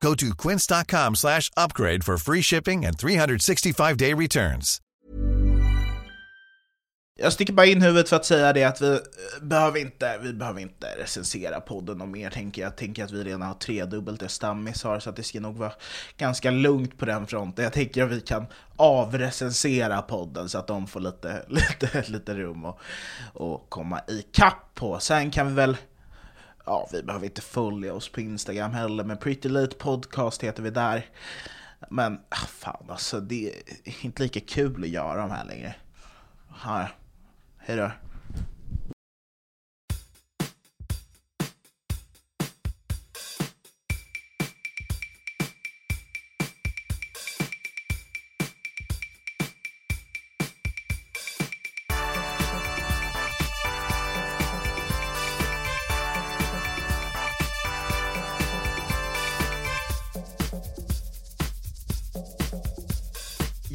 Go to quince.com slash upgrade for free shipping and 365-day returns. Jag sticker bara in huvudet för att säga det att vi eh, behöver inte, vi behöver inte recensera podden och mer tänker jag. Jag tänker att vi redan har tredubbelt det Stammis har så att det ska nog vara ganska lugnt på den fronten. Jag tänker att vi kan avrecensera podden så att de får lite, lite, lite rum och, och komma i kapp på. Sen kan vi väl Ja, vi behöver inte följa oss på Instagram heller, men Pretty Late Podcast heter vi där. Men ah, fan alltså, det är inte lika kul att göra de här längre. Hej då.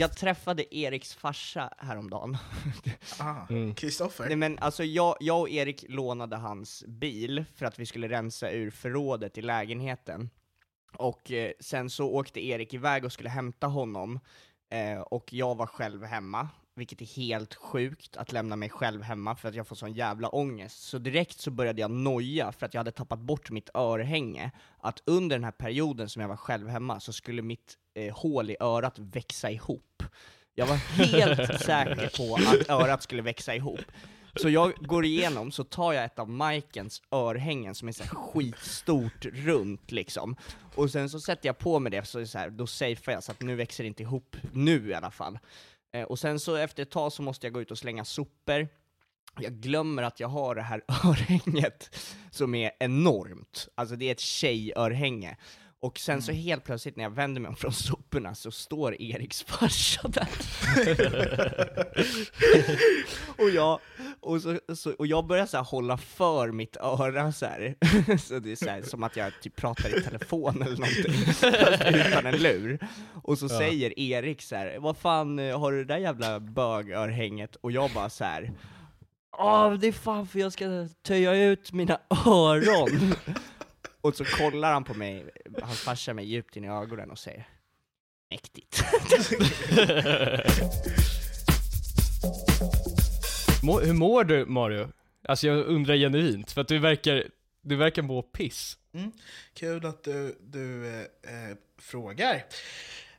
Jag träffade Eriks farsa häromdagen. Ah, Kristoffer? Nej men alltså jag, jag och Erik lånade hans bil för att vi skulle rensa ur förrådet i lägenheten. Och eh, sen så åkte Erik iväg och skulle hämta honom, eh, och jag var själv hemma, vilket är helt sjukt att lämna mig själv hemma för att jag får sån jävla ångest. Så direkt så började jag noja för att jag hade tappat bort mitt örhänge, att under den här perioden som jag var själv hemma så skulle mitt eh, hål i örat växa ihop. Jag var helt säker på att örat skulle växa ihop. Så jag går igenom, så tar jag ett av Majkens örhängen som är så skitstort runt liksom, och sen så sätter jag på mig det, så, är det så här, då safear jag så att nu växer det inte ihop, nu i alla fall. Eh, och sen så efter ett tag så måste jag gå ut och slänga sopor, jag glömmer att jag har det här örhänget som är enormt, alltså det är ett tjejörhänge. Och sen så helt plötsligt när jag vänder mig om från soporna så står Eriks farsa där. och, jag, och, så, så, och jag börjar så hålla för mitt öra så här. så det är så här, som att jag typ pratar i telefon eller någonting, utan en lur. Och så säger Erik så här, vad fan, eh, har du det där jävla bögörhänget? Och jag bara så här. Åh, det är fan för jag ska töja ut mina öron. Och så kollar han på mig, hans farsa mig djupt in i ögonen och säger Mäktigt. Må, hur mår du Mario? Alltså jag undrar genuint, för att du verkar, du verkar må piss. Mm. Kul att du, du eh, eh, frågar.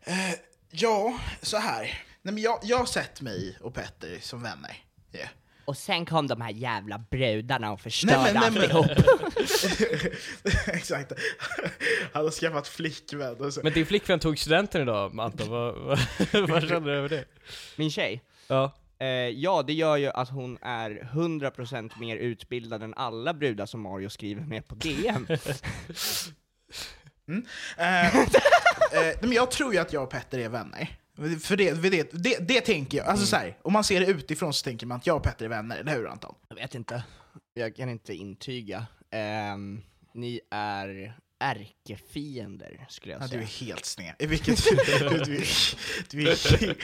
Eh, ja, så här. Nej, men jag, jag har sett mig och Petter som vänner. Yeah. Och sen kom de här jävla brudarna och förstörde Nej, men- nej, men- alltihop. Exakt. Han har skaffat flickvän och så. Men din flickvän tog studenten idag Anton, vad, vad, vad känner du över det? Min tjej? Ja. Eh, ja, det gör ju att hon är 100% mer utbildad än alla brudar som Mario skriver med på DM. Eh, eh, nej, men jag tror ju att jag och Petter är vänner. För det, för det, det, det tänker jag. Alltså så här, om man ser det utifrån så tänker man att jag och Petter är vänner, eller hur Anton? Jag vet inte, jag kan inte intyga. Ehm, ni är ärkefiender, skulle jag Ja, du säga. är helt sned. I vilket... du, du, du är,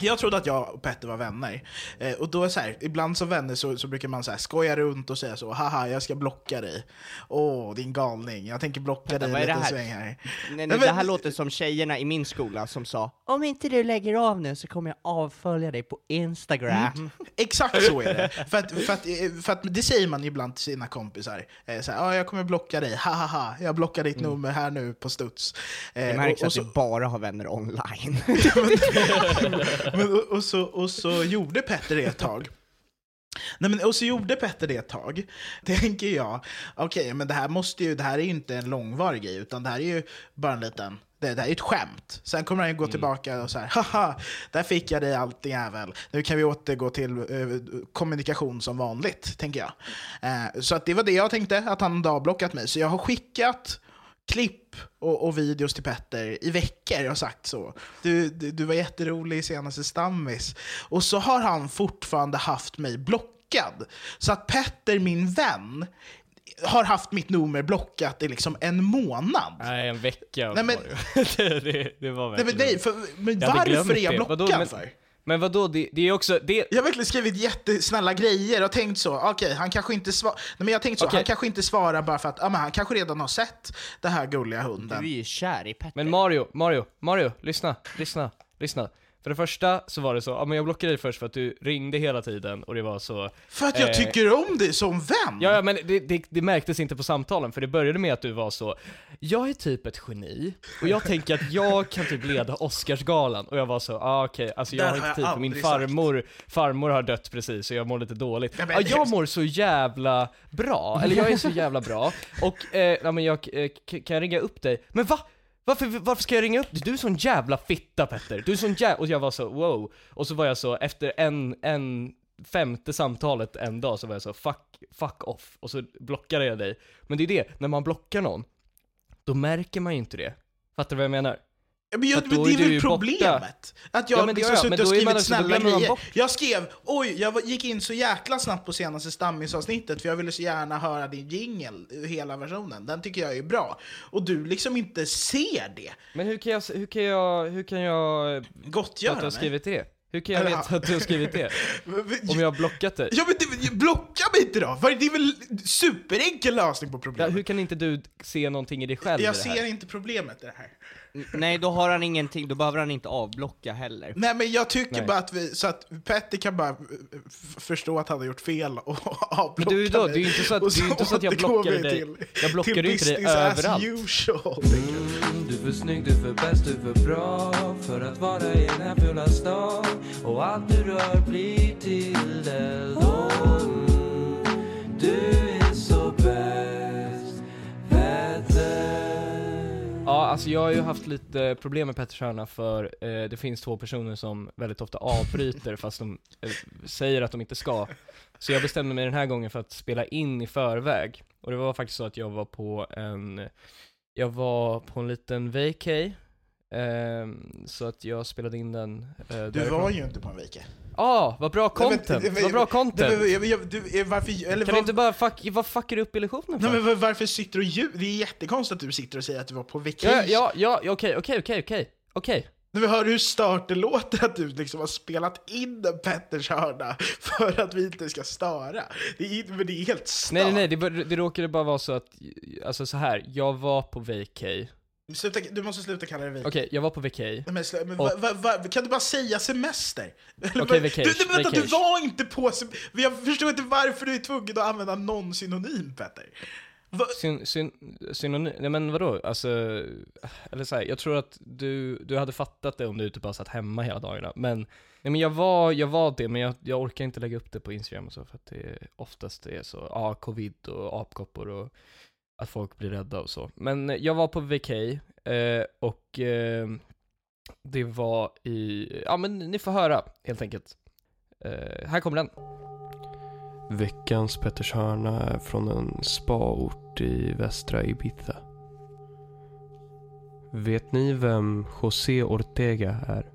jag trodde att jag och Petter var vänner. Eh, och då är så här, ibland som vänner så, så brukar man så här, skoja runt och säga så haha, jag ska blocka dig. Åh, din galning, jag tänker blocka dig vad är det liten här? sväng här. Nej, Nej, men- det här låter som tjejerna i min skola som sa Om inte du lägger av nu så kommer jag avfölja dig på Instagram. Mm. Exakt så är det. För att, för, att, för att det säger man ibland till sina kompisar. Eh, så här, ah, jag kommer blocka dig, ha ha ha, jag blockar ditt nummer här nu på studs. Eh, Det märks och, och att så, du bara har vänner online. men, och, och, så, och så gjorde Petter det ett tag. Nej, men, och så gjorde Petter det ett tag. Tänker jag, okej, men det här, måste ju, det här är ju inte en långvarig grej, utan det här är ju bara en liten... Det, här är ett skämt. Sen kommer han ju gå tillbaka och så här, haha, där fick jag dig allt jävel. Nu kan vi återgå till eh, kommunikation som vanligt, tänker jag. Eh, så att det var det jag tänkte, att han hade avblockat mig. Så jag har skickat klipp och, och videos till Petter i veckor och sagt så. Du, du, du var jätterolig i senaste stammis. Och så har han fortfarande haft mig blockad. Så att Petter, min vän, har haft mitt nummer blockat i liksom en månad. Nej, en vecka Nej, men- var det. det, det, var Nej, verkligen men, nej, för, men varför är jag blockad Vadå, men- för? Men vadå, det, det är också, det, Jag har verkligen skrivit jättesnälla grejer och tänkt så, okej, han kanske inte svarar, men jag tänkt så, han kanske inte svarar bara för att, ja men han kanske redan har sett den här gulliga Du hunden. är ju kär i Petter. Men Mario, Mario, Mario, lyssna, lyssna, lyssna. För det första så var det så, ja men jag blockade dig först för att du ringde hela tiden och det var så För att jag Eh. tycker om dig som vän! Ja, ja men det, det, det märktes inte på samtalen, för det började med att du var så Jag är typ ett geni, och jag tänker att jag kan typ leda Oscarsgalan, och jag var så, ah, okej, alltså jag Där har inte tid för min sagt. farmor, farmor har dött precis, och jag mår lite dåligt. Ja, men- jag mår så jävla bra, eller jag är så jävla bra, och, eh, ja, men jag, eh, kan jag ringa upp dig? Men va? Varför, varför ska jag ringa upp dig? Du är sån jävla fitta Petter, du är sån jävla... Och jag var så wow, och så var jag så, efter en, en femte samtalet en dag så var jag så fuck, fuck off, och så blockade jag dig. Men det är det, när man blockar någon, då märker man ju inte det. Fattar du vad jag menar? Ja, Men, jag, men det är väl problemet? Att jag Ja, liksom suttit och skrivit då snälla grejer. Jag skrev, oj, jag gick in så jäkla snabbt på senaste stammisavsnittet för jag ville så gärna höra din jingel, hela versionen. Den tycker jag är bra. Och du liksom inte ser det. Men hur kan jag, hur kan jag, hur kan jag Gottgöra att du har skrivit det? Hur kan jag Eller- veta att du har skrivit det? Om jag har blockat dig? Ja men det, blocka mig inte då! För det är väl superenkel lösning på Ja, problemet. hur kan inte du se någonting i dig själv jag i det här? ser inte problemet i det här. Nej, då har han ingenting, då behöver han inte avblocka heller. Nej men jag tycker Nej. bara att vi, så att Petter kan bara f- förstå att han har gjort fel och avblocka Men du, då, mig. det är ju inte så att, ju inte så att jag blockade dig, till- jag blockade till ju inte dig överallt. usual, jag. Du är för snygg, du är för bäst, du är för bra för att vara i den här fula stan och allt du rör blir till eld och Ja, alltså jag har ju haft lite problem med Petters hörna för eh, det finns två personer som väldigt ofta avbryter fast de eh, säger att de inte ska. Så jag bestämde mig den här gången för att spela in i förväg. Och det var faktiskt så att jag var på en, jag var på en liten vacay, så att jag spelade in den eh, Du var ju inte på en vecka. Ja, ah, vad bra content! Nej, men- vad bra content! Du, jag, jag, du, eh, varför, eller kan vad, du inte bara fuck, vad fuckar du upp illusionen för? nej, men var- varför sitter du och ljug? Det är jättekonstigt att du sitter och säger att du var på vacation. Ja, ja, ja, okej, okej, okej, okej, okej. När vi hör hur stört det låter att du liksom har spelat in en Petters hörna för att vi inte ska störa. Det är, men det är helt stört. Nej nej nej, det, det råkade bara vara så att, alltså så här. jag var på vacay. Sluta, du måste sluta kalla det vecka. Okej, jag var på vacay. Men, slä- men Och- va, va, va, kan du bara säga semester? Okej, vacation, du, du, vänta, du var inte på sem- Jag förstår inte varför du är tvungen att använda någon synonym, Petter. Syn, syn, synonym, nej men vadå, alltså, eller så här, jag tror att du, du hade fattat det om du typ bara satt hemma hela dagarna, men, nej men jag var, jag var det, men jag, jag orkar inte lägga upp det på Instagram och så, för att det oftast är så, ja, covid och apkoppor och att folk blir rädda och så. Men eh, jag var på vacay, eh, och eh, det var i, ja men ni får höra, helt enkelt. Eh, här kommer den. Veckans Pettershörna är från en spaort i västra Ibiza. Vet ni vem José Ortega är?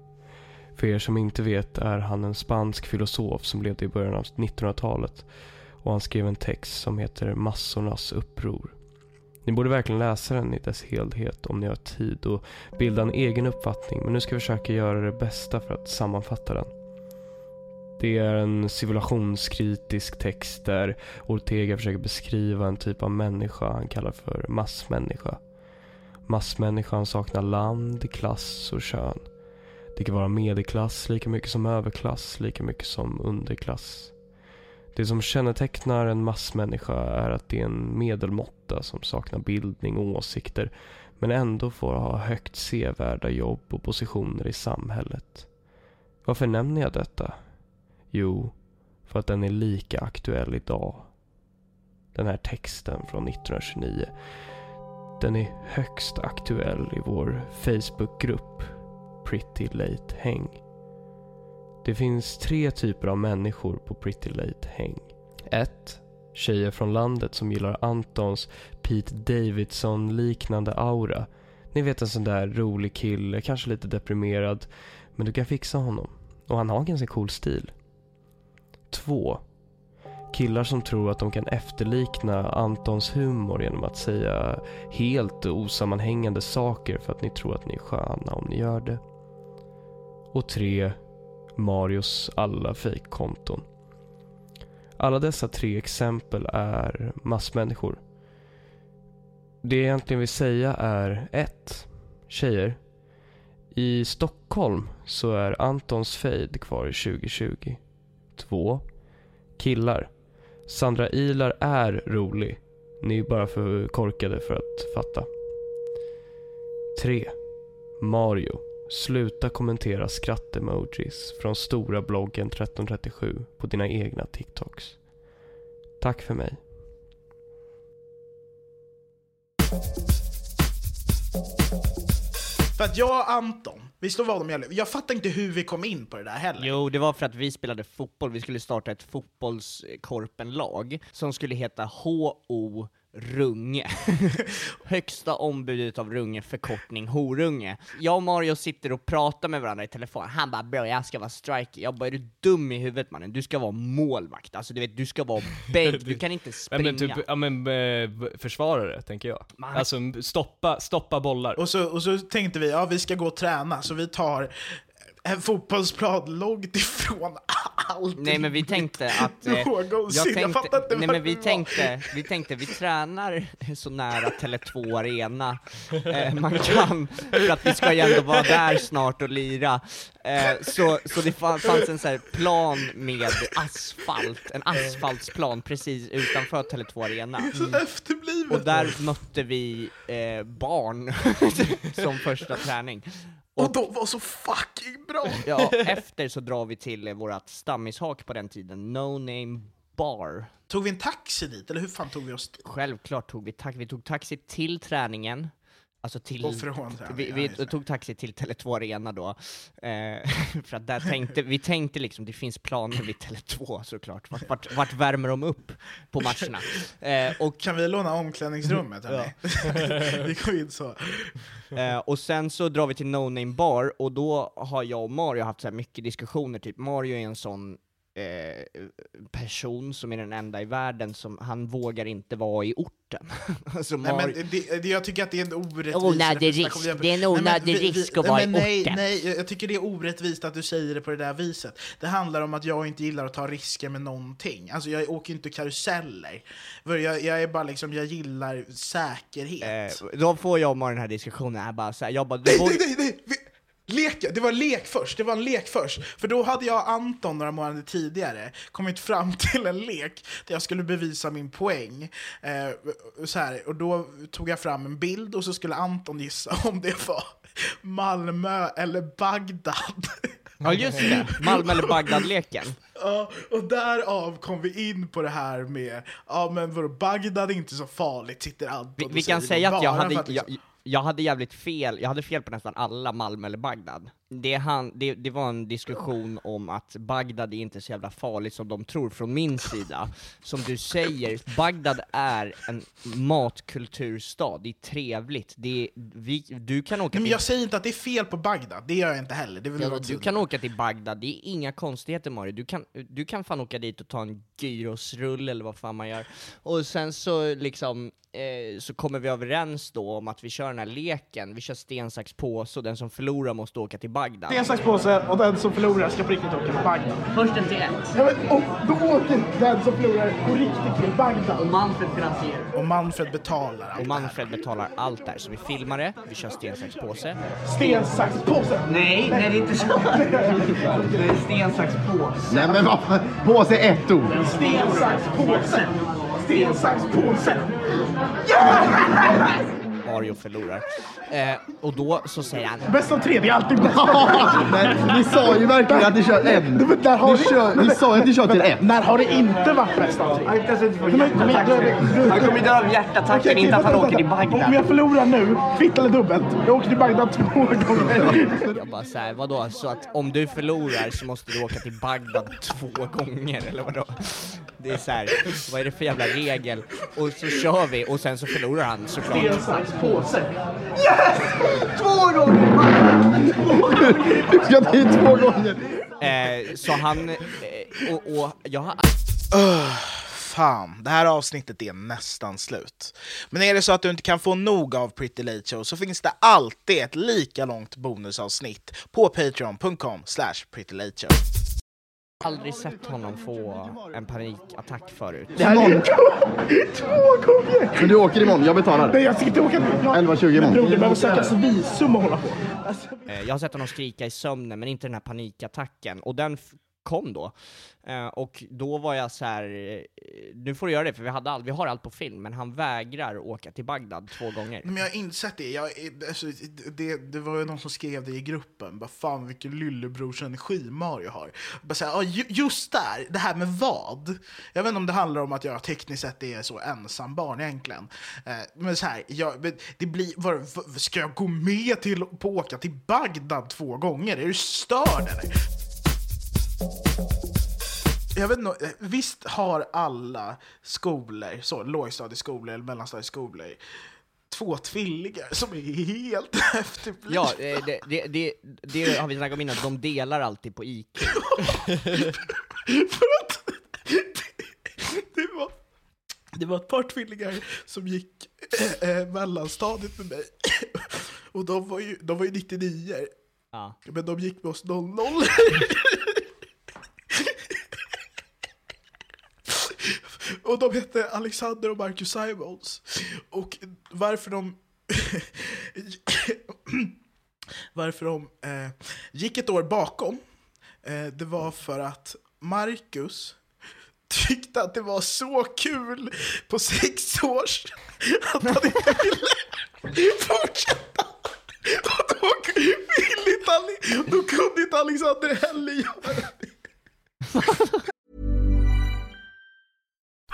För er som inte vet är han en spansk filosof som levde i början av 1900-talet och han skrev en text som heter Massornas uppror. Ni borde verkligen läsa den i dess helhet om ni har tid och bilda en egen uppfattning men nu ska jag försöka göra det bästa för att sammanfatta den. Det är en civilisationskritisk text där Ortega försöker beskriva en typ av människa han kallar för massmänniska. Massmänniskan saknar land, klass och kön. Det kan vara medelklass lika mycket som överklass, lika mycket som underklass. Det som kännetecknar en massmänniska är att det är en medelmåtta som saknar bildning och åsikter men ändå får ha högt sevärda jobb och positioner i samhället. Varför nämner jag detta? Jo, för att den är lika aktuell idag. Den här texten från 1929. Den är högst aktuell i vår Facebookgrupp Pretty Late Häng. Det finns tre typer av människor på Pretty Late Häng. 1. Tjejer från landet som gillar Antons Pete Davidson-liknande aura. Ni vet en sån där rolig kille, kanske lite deprimerad, men du kan fixa honom. Och han har ganska cool stil. 2. Killar som tror att de kan efterlikna Antons humor genom att säga helt osammanhängande saker för att ni tror att ni är sköna om ni gör det. Och 3. Marios alla fejkkonton. Alla dessa tre exempel är massmänniskor. Det jag egentligen vill säga är 1. Tjejer. I Stockholm så är Antons fejd kvar i 2020. 2. Killar. Sandra Ilar är rolig. Ni är bara för korkade för att fatta. 3. Mario. Sluta kommentera skratt-emojis från stora bloggen 1337 på dina egna TikToks. Tack för mig. För att jag och Anton, vi slår vad om jag Jag fattar inte hur vi kom in på det där heller. Jo, det var för att vi spelade fotboll, vi skulle starta ett fotbollskorpenlag som skulle heta HO Runge. Högsta ombudet av Runge, förkortning Horunge. Jag och Mario sitter och pratar med varandra i telefon, han bara 'bro, jag ska vara striker' Jag bara 'är du dum i huvudet mannen? Du ska vara målvakt, alltså du vet, du ska vara bänk, du kan inte springa' men typ, ja men eh, försvarare, tänker jag. Man- Alltså stoppa, stoppa bollar. Och så, och så tänkte vi, ja vi ska gå och träna, så vi tar en fotbollsplan långt ifrån allt. Nej men vi tänkte att... eh, Någonsin. Jag fattar inte nej men vi tänkte, vi tänkte vi tränar så nära Tele2 Arena eh, man kan, för att vi ska ju ändå vara där snart och lira. Eh, så, så det fa- fanns en så här plan med asfalt, en asfaltsplan precis utanför Tele2 Arena. Efterblivet. Och där mötte vi eh, barn som första träning. Och de var så fucking bra! Ja, efter så drar vi till eh, vårat stammishak på den tiden, No Name Bar. Tog vi en taxi dit, eller hur fan tog vi oss dit? Självklart tog vi taxi, vi tog taxi till träningen, alltså till... Och från vi ja, vi just det. tog taxi till Tele2 Arena då, eh, för att där tänkte, vi tänkte liksom, det finns planer vid Tele2 såklart, vart, vart, vart värmer de upp på matcherna? Eh, och, Kan vi låna omklädningsrummet? hörni? vi går in så. eh, och sen så drar vi till No Name Bar, och då har jag och Mario haft så här mycket diskussioner, typ Mario är en sån eh, person som är den enda i världen som, han vågar inte vara i orten. alltså Nej, Mario, men det, det, jag tycker att det är en orättvis Onödig risk. Det är en Nej, men onödig vi- risk att nej, vara i nej, orten. Nej, jag- tycker det är orättvist att du säger det på det där viset. Det handlar om att jag inte gillar att ta risker med någonting. Alltså jag åker inte karuseller. För jag, jag är bara liksom, jag gillar säkerhet. Eh, då får jag och Mario den här diskussionen, jag bara, så här, jag bara, Nej, nej, nej, nej! Vi- Lek, det var lek först, det var en lek först. För då hade jag och Anton några månader tidigare kommit fram till en lek där jag skulle bevisa min poäng. Eh, så här, och då tog jag fram en bild och så skulle Anton gissa om det var Malmö eller Bagdad. Ja just det, Malmö eller Bagdad-leken. Ja, och därav kom vi in på det här med, ja men vadå, Bagdad är inte så farligt, sitter Anton Vi, och vi kan säger säga att jag hade, att liksom- jag, jag hade jävligt fel, jag hade fel på nästan alla Malmö eller Bagdad det, han, det, det var en diskussion om att Bagdad är inte så jävla farligt som de tror från min sida. Som du säger, Bagdad är en matkulturstad, det är trevligt, det är, vi, du kan åka Men till jag säger inte att det är fel på Bagdad, det gör jag inte heller. Det vill Ja, du kan åka till Bagdad, det är inga konstigheter Mario, du kan, du kan fan åka dit och ta en gyrosrulle eller vad fan man gör. Och sen så liksom, eh, så kommer vi överens då om att vi kör den här leken, vi kör sten, sax, påse och den som förlorar måste åka till Bagdad. Sten, sax, påse och den som förlorar ska på riktigt åka till Bagdad. Först en till ett. Ja, men, och då åker den som förlorar på riktigt till Bagdad. Och Manfred finansierar. Och Manfred betalar. Och Manfred betalar allt där, så vi filmar det, vi kör sten, sax, påse. Sten, sax, påse! Nej, nej det är inte så. Det är sten, sax, påse. Nej men vad påse är ett ord. Sten, sax, påse! Sten, sax, påse! Mario förlorar. Eh, och då så säger han Bäst av tre, det är alltid bäst Nej, ni sa ju verkligen att ni kör en. Men där har Ni, kör, ni sa ju att ni kör till ett. När har det inte varit bäst av tre? Han kommer dö av hjärtattacken, inte att han åker till Bagdad. Om jag förlorar nu, kvitt eller dubbelt, jag åker till Bagdad två gånger. Jag bara såhär, vadå? Så att om du förlorar så måste du åka till Bagdad två gånger, eller vadå? Det är såhär, vad är det för jävla regel? Och så kör vi, och sen så förlorar han såklart. Sten, sax, påse! Två gånger! Du ska två gånger. Eh, så han, eh, och, och jag har fan, det här avsnittet är nästan slut. Men är det så att du inte kan få nog av Pretty Late Show så finns det alltid ett lika långt bonusavsnitt på patreon.com slash prettylateshow. Aldrig sett honom få en panikattack förut. Imorgon. Två gånger! Men du åker imorgon, jag betalar. Nej, jag ska inte åka nu. 11.20 imorgon. Bror, det behöver sökas visum och hålla på. Eh, Jag har sett honom skrika i sömnen, men inte den här panikattacken. Och den f- kom då. Eh, och då var jag så här. Eh, nu får du göra det, för vi, hade all, vi har allt på film, men han vägrar åka till Bagdad två gånger. Men jag har insett det. Jag, eh, alltså, det. Det var ju någon som skrev det i gruppen. Bara, fan vilken lillebrors energi Mario har. Bara så här, ah, ju- just där, det här med vad. Jag vet inte om det handlar om att jag tekniskt sett är så ensam barn egentligen. Eh, men så här, jag, det blir, var, var, ska jag gå med till på att åka till Bagdad två gånger? Är du störd eller? Jag vet inte, visst har alla skolor, så, lågstadieskolor eller mellanstadieskolor, två tvillingar som är helt efterblivna? Ja, eh, det, det, det, det har vi snackat om innan, de delar alltid på IQ. För att det var, det var ett par tvillingar som gick eh, mellanstadiet med mig. Och de var ju, de var ju 99 Ja. men de gick med oss 00 Och de hette Alexander och Marcus Simons. Och varför de varför de eh, gick ett år bakom, eh, det var för att Marcus tyckte att det var så kul på sex års att han inte ville fortsätta. Och då, ville inte, då kunde inte Alexander heller göra det.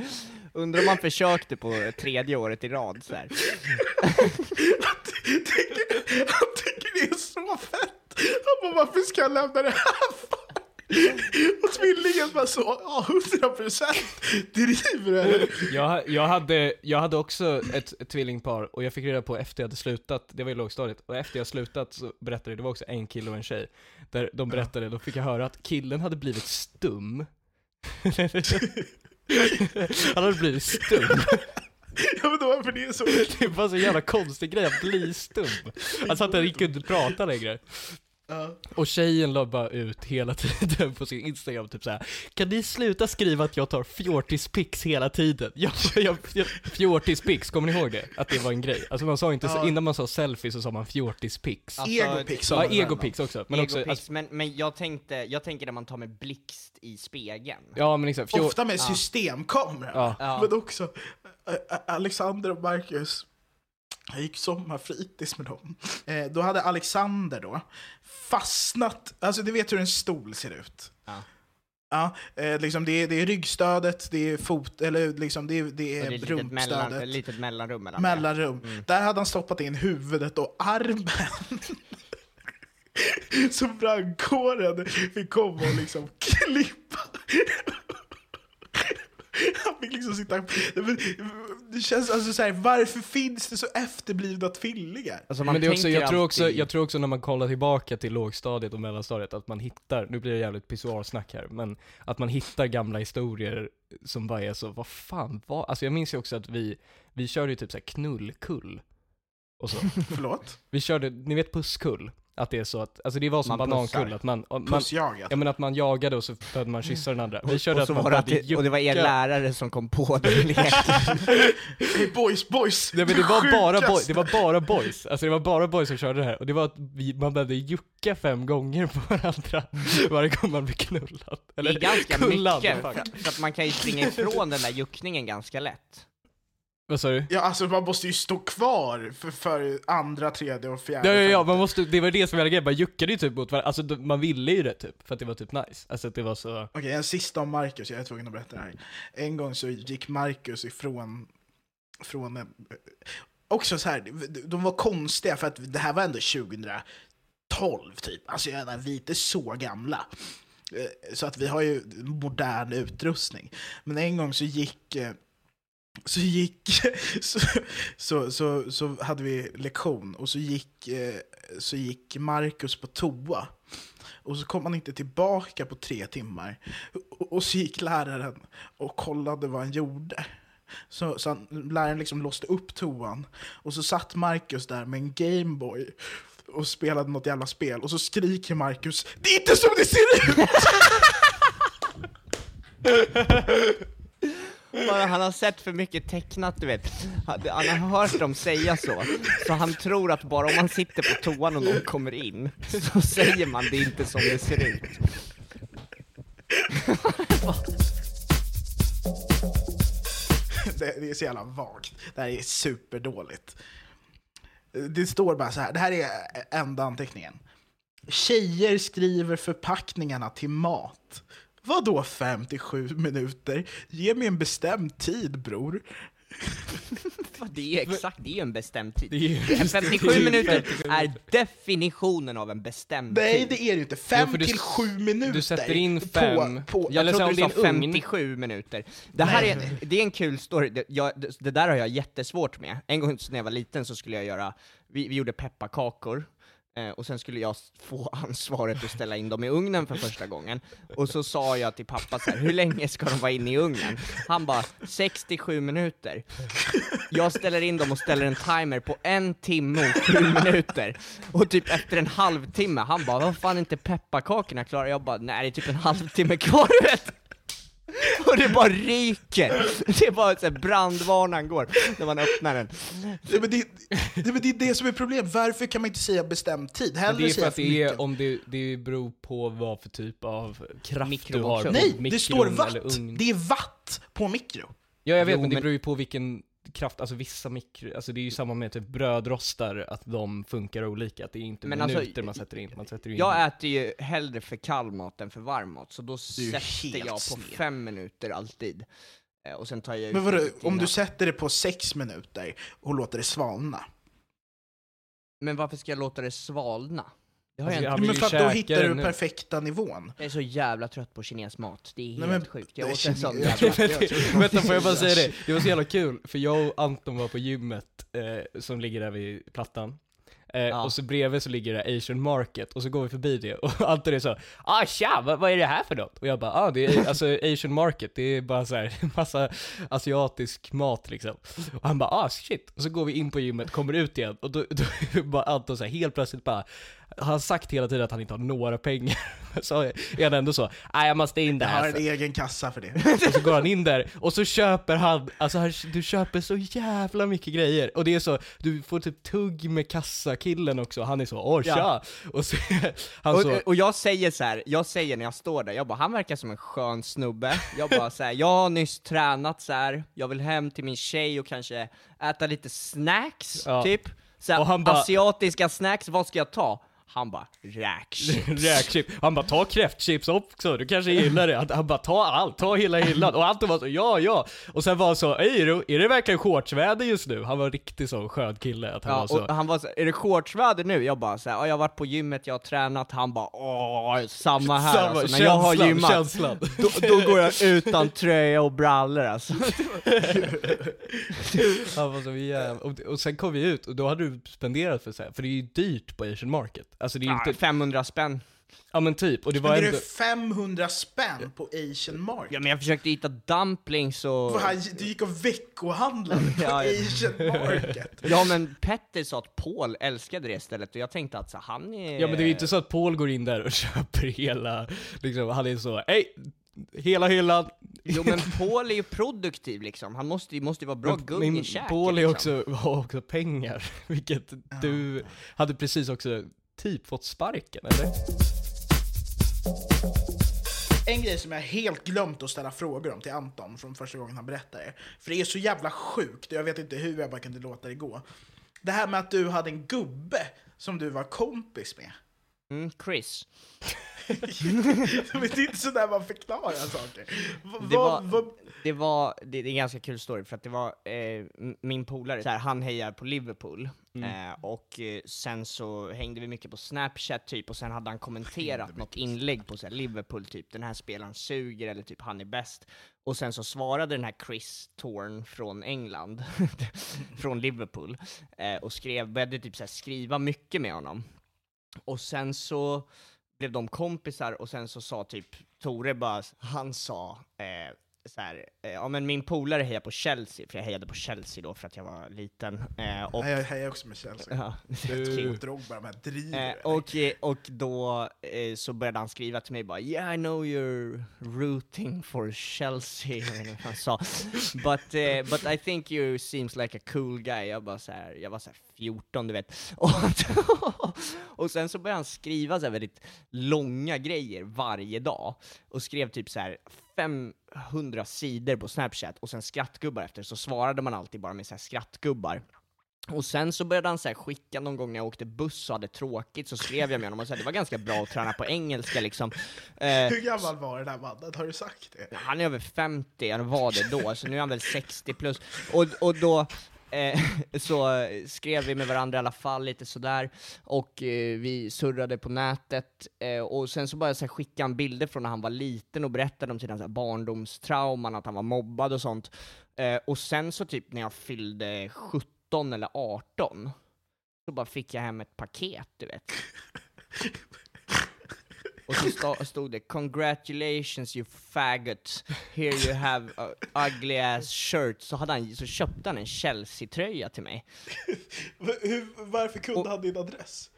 Undrar om man försökte på tredje året i rad så här. tycker, han tycker det är så fett. Han bara, varför ska jag lämna det här för? Och tvillingen bara, så, ja, 100 procent driver eller? Jag, jag, hade, jag hade också ett, ett tvillingpar, och jag fick reda på efter jag hade slutat, det var i lågstadiet, och efter jag slutat så berättade, det var också en kille och en tjej, där de berättade, då fick jag höra att killen hade blivit stum. Han hade blivit stum. Ja men då varför det är så? Det var så jävla konstig grej att bli stum. Alltså att han gick inte prata längre. Ja. Och tjejen la bara ut hela tiden på sin Instagram typ såhär Kan ni sluta skriva att jag tar fjortispics hela tiden? Jag, jag, jag, fjortispics, kommer ni ihåg det? Att det var en grej? Alltså man sa inte, så, Ja. innan man sa selfie så sa man fjortispics Alltså, Egopics sa Ja, man väl? egopics också, men också, Egopics, alltså, men, men jag tänkte, jag tänker när man tar med blixt i spegeln. ja men fjor, Ofta med systemkamera. Ja. Ja. Men också, Alexander och Marcus, jag gick sommarfritids med dem. Eh, då hade Alexander då fastnat, alltså du vet hur en stol ser ut. Ja. Ja, eh, liksom det, är, det är ryggstödet, det är fot, eller liksom det är, det är, det är litet, rumpstödet. ett litet mellanrum mellan mellanrum. Mm. Där hade han stoppat in huvudet och armen. Så brandkåren fick komma och liksom klippa. Han fick liksom sitta... Det känns alltså så här, varför finns det så efterblivna tvillingar? Alltså man men det är också, jag, tror också, alltid- jag tror också när man kollar tillbaka till lågstadiet och mellanstadiet att man hittar, nu blir det jävligt pissoarsnack här, men att man hittar gamla historier som bara är så, vad fan var, alltså jag minns ju också att vi, vi körde ju typ såhär knullkull och så. Förlåt? Vi körde, ni vet pusskull? Att det är så att, alltså det var som Man banankull, att man, man Pussjagat. Ja men att man jagade och så började man kyssa den andra. Vi körde och, så att man var det det, och det var er lärare som kom på den leken. Hey boys, boys! Nej men det var, bara boy, sjukaste. det var bara boys, alltså det var bara boys som körde det här, och det var att vi, man behövde jucka fem gånger på varandra varje gång man blev knullad. Det Eller är ganska kullad, mycket, för, för att man kan ju springa ifrån den där juckningen ganska lätt. Vad sa du? Ja, alltså man måste ju stå kvar för, för andra, tredje och fjärde. Ja, ja, ja, man måste, det var det som var grejen, man juckade ju typ mot varandra, alltså man ville ju det typ, för att det var typ nice. Alltså att det var så... Okej, en sista om Marcus, jag är tvungen att berätta det här. En gång så gick Marcus ifrån... Från en, också så här, de- var konstiga för att det här var ändå 2012 typ. Alltså jag menar, vi är inte så gamla. Eh, Så att vi har ju modern utrustning. Men en gång så gick... Så gick... Så, så, så, så hade vi lektion och så gick, eh, så gick Marcus på toa. Och så kom han inte tillbaka på tre timmar. Och, och så gick läraren och kollade vad han gjorde. Så, så han, läraren liksom låste upp toan. Och så satt Marcus där med en Gameboy och spelade något jävla spel. Och så skriker Marcus Det är inte som det ser ut! Bara han har sett för mycket tecknat, du vet. Han, har hört dem säga så. Så han tror att bara om man sitter på toan och någon kommer in, så säger man det inte som det ser ut. Det, det är så jävla vagt. Det här är superdåligt. Det står bara så här, det här är enda anteckningen. Tjejer skriver förpackningarna till mat. Vad då 5 till 7 minuter? Ge mig en bestämd tid bror. Det är exakt, det är en bestämd tid. Det är ju- En 57 det är ju minuter 57 är definitionen av en bestämd Nej tid. det är det ju inte. Ja, 5 för du till s- 7 minuter. du sätter in på- fem. På, Ja, Jag så trodde du det sa är en ugn. 57 minuter. Det här är, det är en kul story, det, jag, det, det där har jag jättesvårt med. En gång när jag var liten så skulle jag göra, vi, vi gjorde pepparkakor, eh, och sen skulle jag få ansvaret att ställa in dem i ugnen för första gången. Och så sa jag till pappa så här, hur länge ska de vara inne i ugnen? Han bara, 67 minuter. Jag ställer in dem och ställer en timer på en timme och sju minuter. Och typ efter en halvtimme, han bara, vad fan är inte pepparkakorna klara? Jag bara, nej det är typ en halvtimme kvar du vet. Och det bara ryker! Det är bara så här brandvarnaren går när man öppnar den. Nej, men det, det, men det är det som är problemet. Varför kan man inte säga bestämd tid? Hellre det är för säga att det är, om det, det beror på vad för typ av kraft du har Nej, det står watt! Det är watt på mikro. Ja jag vet Jo, men det beror ju på vilken kraft, alltså vissa mikro, alltså det är ju samma med typ brödrostar, att de funkar olika, att det är inte Men minuter alltså, man sätter in, man sätter in Jag äter ju hellre för kall mat än för varm mat, så då sätter jag på sned. fem minuter alltid. Eh, Och sen tar jag ut Men vadå, om du sätter det på sex minuter och låter det svalna? Men varför ska jag låta det svalna? Det har jag Alltså, inte. vill Men för att då hittar du nu. perfekta nivån. Jag är så jävla trött på kinesmat, det är helt Nej, men- sjukt. Jag det åt en sån jag jävla... Vänta, får jag bara säga det? Det var så jävla kul, för jag och Anton var på gymmet eh, som ligger där vid plattan. Eh, Och så bredvid så ligger det Asian Market, och så går vi förbi det, och Anton är så ah tja, vad, vad är det här för något? Och jag bara ah det är alltså Asian Market, det är bara så här massa asiatisk mat liksom. Och han bara ah shit, och så går vi in på gymmet, kommer ut igen, och då, då är bara Anton så här, helt plötsligt bara har sagt hela tiden att han inte har några pengar, så är han ändå så, nej jag måste in Jag har där. en egen kassa för det. Och så går han in där, och så köper han, alltså han, du köper så jävla mycket grejer. Och det är så, du får typ tugg med kassakillen också, han är så åh tja! Ja. Och så, han och, så, och jag säger så här, jag säger när jag står där, jag bara han verkar som en skön snubbe, jag bara så här, jag har nyss tränat så här. jag vill hem till min tjej och kanske äta lite snacks, Ja. typ. Så här, Och han bara- asiatiska snacks, vad ska jag ta? Han bara, räkchips. Räkchips. Han bara, ta kräftchips också, du kanske gillar det. Han, bara, ta allt, ta hela hyllan. Och Anton var så, ja, ja. Och sen var han så, är det- är det verkligen shortsväder just nu? Han var riktigt så skön kille. Att han Ja, var så, och han var så, är det shortsväder nu? Jag bara så här, "Ja, jag har varit på gymmet, jag har tränat, han bara åh, samma här Samma, alltså, när jag har känslan, gymmat, känslan. Då, då går jag utan tröja och brallor alltså. Han var så jävla... Och, och sen kom vi ut, och då hade du spenderat för så här, för det är ju dyrt på Asian Market. Alltså det är ju Ja, inte... 500 spänn. Ja men typ, och det var Men ändå... är 500 spänn på Asian Market. Ja men jag försökte hitta dumplings och... Fan, Du gick och veckohandlade på Ja, ja. Asian Market. Ja men Petter sa att Paul älskade det stället och jag tänkte att så, han är... Ja men det är ju inte så att Paul går in där och köper hela, liksom, han är så, hej! Hela hyllan! Jo men Paul är ju produktiv liksom, han måste ju måste ju vara bra gung i käken Paul är liksom. också, har också pengar, vilket du hade precis också typ fått sparken, eller? En grej som jag helt glömt att ställa frågor om till Anton från första gången han berättade. För det är så jävla sjukt och jag vet inte hur jag bara kunde låta det gå. Det här med att du hade en gubbe som du var kompis med. Mm, Chris. Men det är inte sådär man förklarar saker. V- Det var, vad- det var, det, är en ganska kul story för att det var eh, min polare, här, han hejar på Liverpool, Mm. eh, och eh, sen så hängde vi mycket på Snapchat typ, och sen hade han kommenterat något inlägg på så här, Liverpool typ, den här spelaren suger, eller typ han är bäst. Och sen så svarade den här Chris Thorne från England, från Liverpool, eh, och skrev, började typ så här, skriva mycket med honom. Och sen så blev de kompisar och sen så sa typ Tore bara, han sa eh, så här, eh, ja men min polare hejar på Chelsea, för jag hejade på Chelsea då för att jag var liten. Eh, och, Nej, jag hejar också med Chelsea. Ja. Jag drog bara de här driver. Eh, och, eh, och då eh, så började han skriva till mig bara Yeah I know you're rooting for Chelsea, jag vet inte vad han sa. But, eh, but I think you seems like a cool guy. Jag, bara så här, jag var så här 14 du vet. Och, och sen så började han skriva så väldigt långa grejer varje dag. Och skrev typ så här 500 sidor på Snapchat och sen skrattgubbar efter, så svarade man alltid bara med så här skrattgubbar. Och sen så började han så skicka någon gång när jag åkte buss och hade tråkigt, så skrev jag med honom och sa det var ganska bra att träna på engelska liksom. Eh, Hur gammal var den här mannen? Har du sagt det? han är över 50, han var det då, så nu är han väl 60 plus. Och, och då eh, så eh, skrev vi med varandra i alla fall lite sådär, och eh, vi surrade på nätet, eh, och sen så började jag så skicka en bilder från när han var liten och berättade om sina så här, barndomstrauman, att han var mobbad och sånt. Eh, och sen så typ när jag fyllde 17 eller 18, så bara fick jag hem ett paket, du vet. Och så stod det 'Congratulations you faggot, here you have ugly ass shirt' Så, hade han, så köpte han en Chelsea-tröja till mig. Hur, varför kunde han din adress?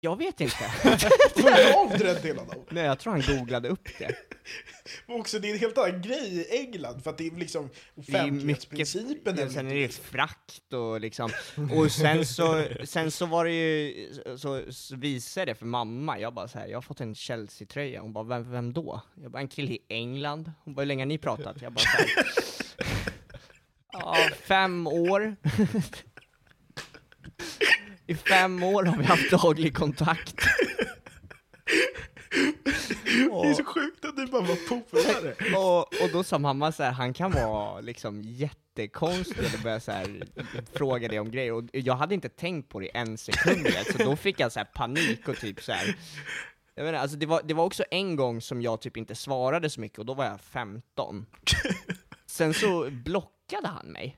Jag vet inte. Du den till honom? Nej, jag tror han googlade upp det. Men också, det är en helt annan grej i England, för att det är liksom Det är offentlighetsprincipen. Ja, är sen är mycket- det frakt och liksom, och sen så, sen så var det ju, så, så visade jag det för mamma, jag bara så här, jag har fått en Chelsea-tröja, hon bara, vem, vem då? Jag bara, en kille i England, hon bara, hur länge har ni pratat? Jag bara så här, ja, fem år. I fem år har vi haft daglig kontakt. Det är så sjukt att du bara var polare. och, och då sa mamma så här, han kan vara liksom jättekonstig och började så här, fråga dig om grejer, och jag hade inte tänkt på det en sekund, så då fick jag så här panik och typ så här. Jag menar, alltså det, var, det var också en gång som jag typ inte svarade så mycket, och då var jag 15. Sen så blockade han mig.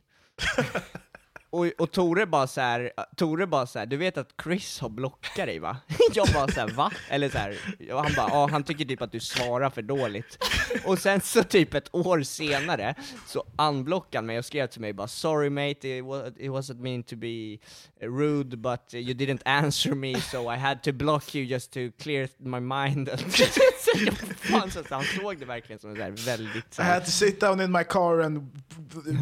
Och, och Tore bara så här, Tore bara så här, du vet att Chris har blockat dig va? Jag bara så här, va? Eller så här, och han bara, ja han tycker typ att du svarar för dåligt. Och sen så typ ett år senare, så unblockade han mig och skrev till mig bara 'Sorry mate, it, was, it wasn't mean to be rude but you didn't answer me so I had to block you just to clear my mind' fan, så Han såg det verkligen som här väldigt så I had to sit down in my car and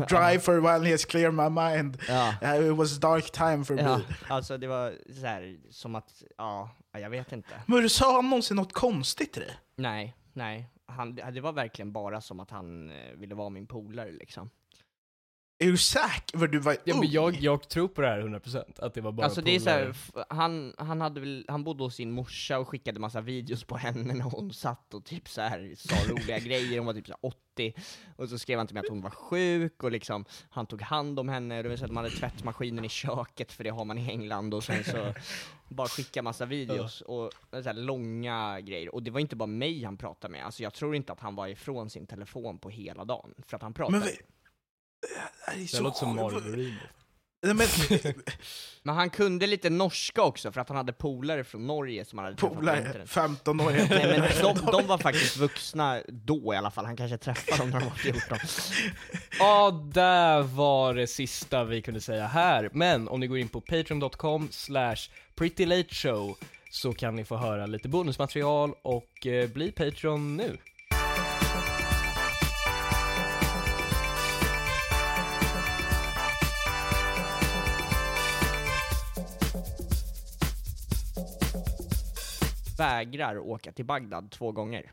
drive for a while and has cleared my mind. Ja. Uh, It was dark time for Ja, me. alltså det var så här, som att, ja, jag vet inte. Men sa han någonsin något konstigt till dig? Nej, nej. Han, det var verkligen bara som att han eh, ville vara min polare liksom. Är du säker? För du var Ja, men jag, jag tror på det här 100%, att det var bara alltså det är så här, polare. f- han, han, hade väl, han bodde hos sin morsa och skickade massa videos på henne när hon satt och typ så här sa roliga grejer, hon var typ så här 80, och så skrev han till mig att hon var sjuk, och liksom, han tog hand om henne, det så att man hade tvättmaskinen i köket, för det har man i England, och sen så bara skicka massa videos, och så här långa grejer, och det var inte bara mig han pratade med, alltså jag tror inte att han var ifrån sin telefon på hela dagen, för att han pratade. Men vi- Det, är Det så låter som. Marvel Nej, men, Men han kunde lite norska också, för att han hade polare från Norge som han hade Polare, internet. 15 år. Nej men de, de var faktiskt vuxna då i alla fall, han kanske träffade dem när de var 14. Ja, där var det sista vi kunde säga här. Men om ni går in på patreon.com slash prettylateshow så kan ni få höra lite bonusmaterial och eh, bli Patreon nu. Vägrar åka till Bagdad två gånger.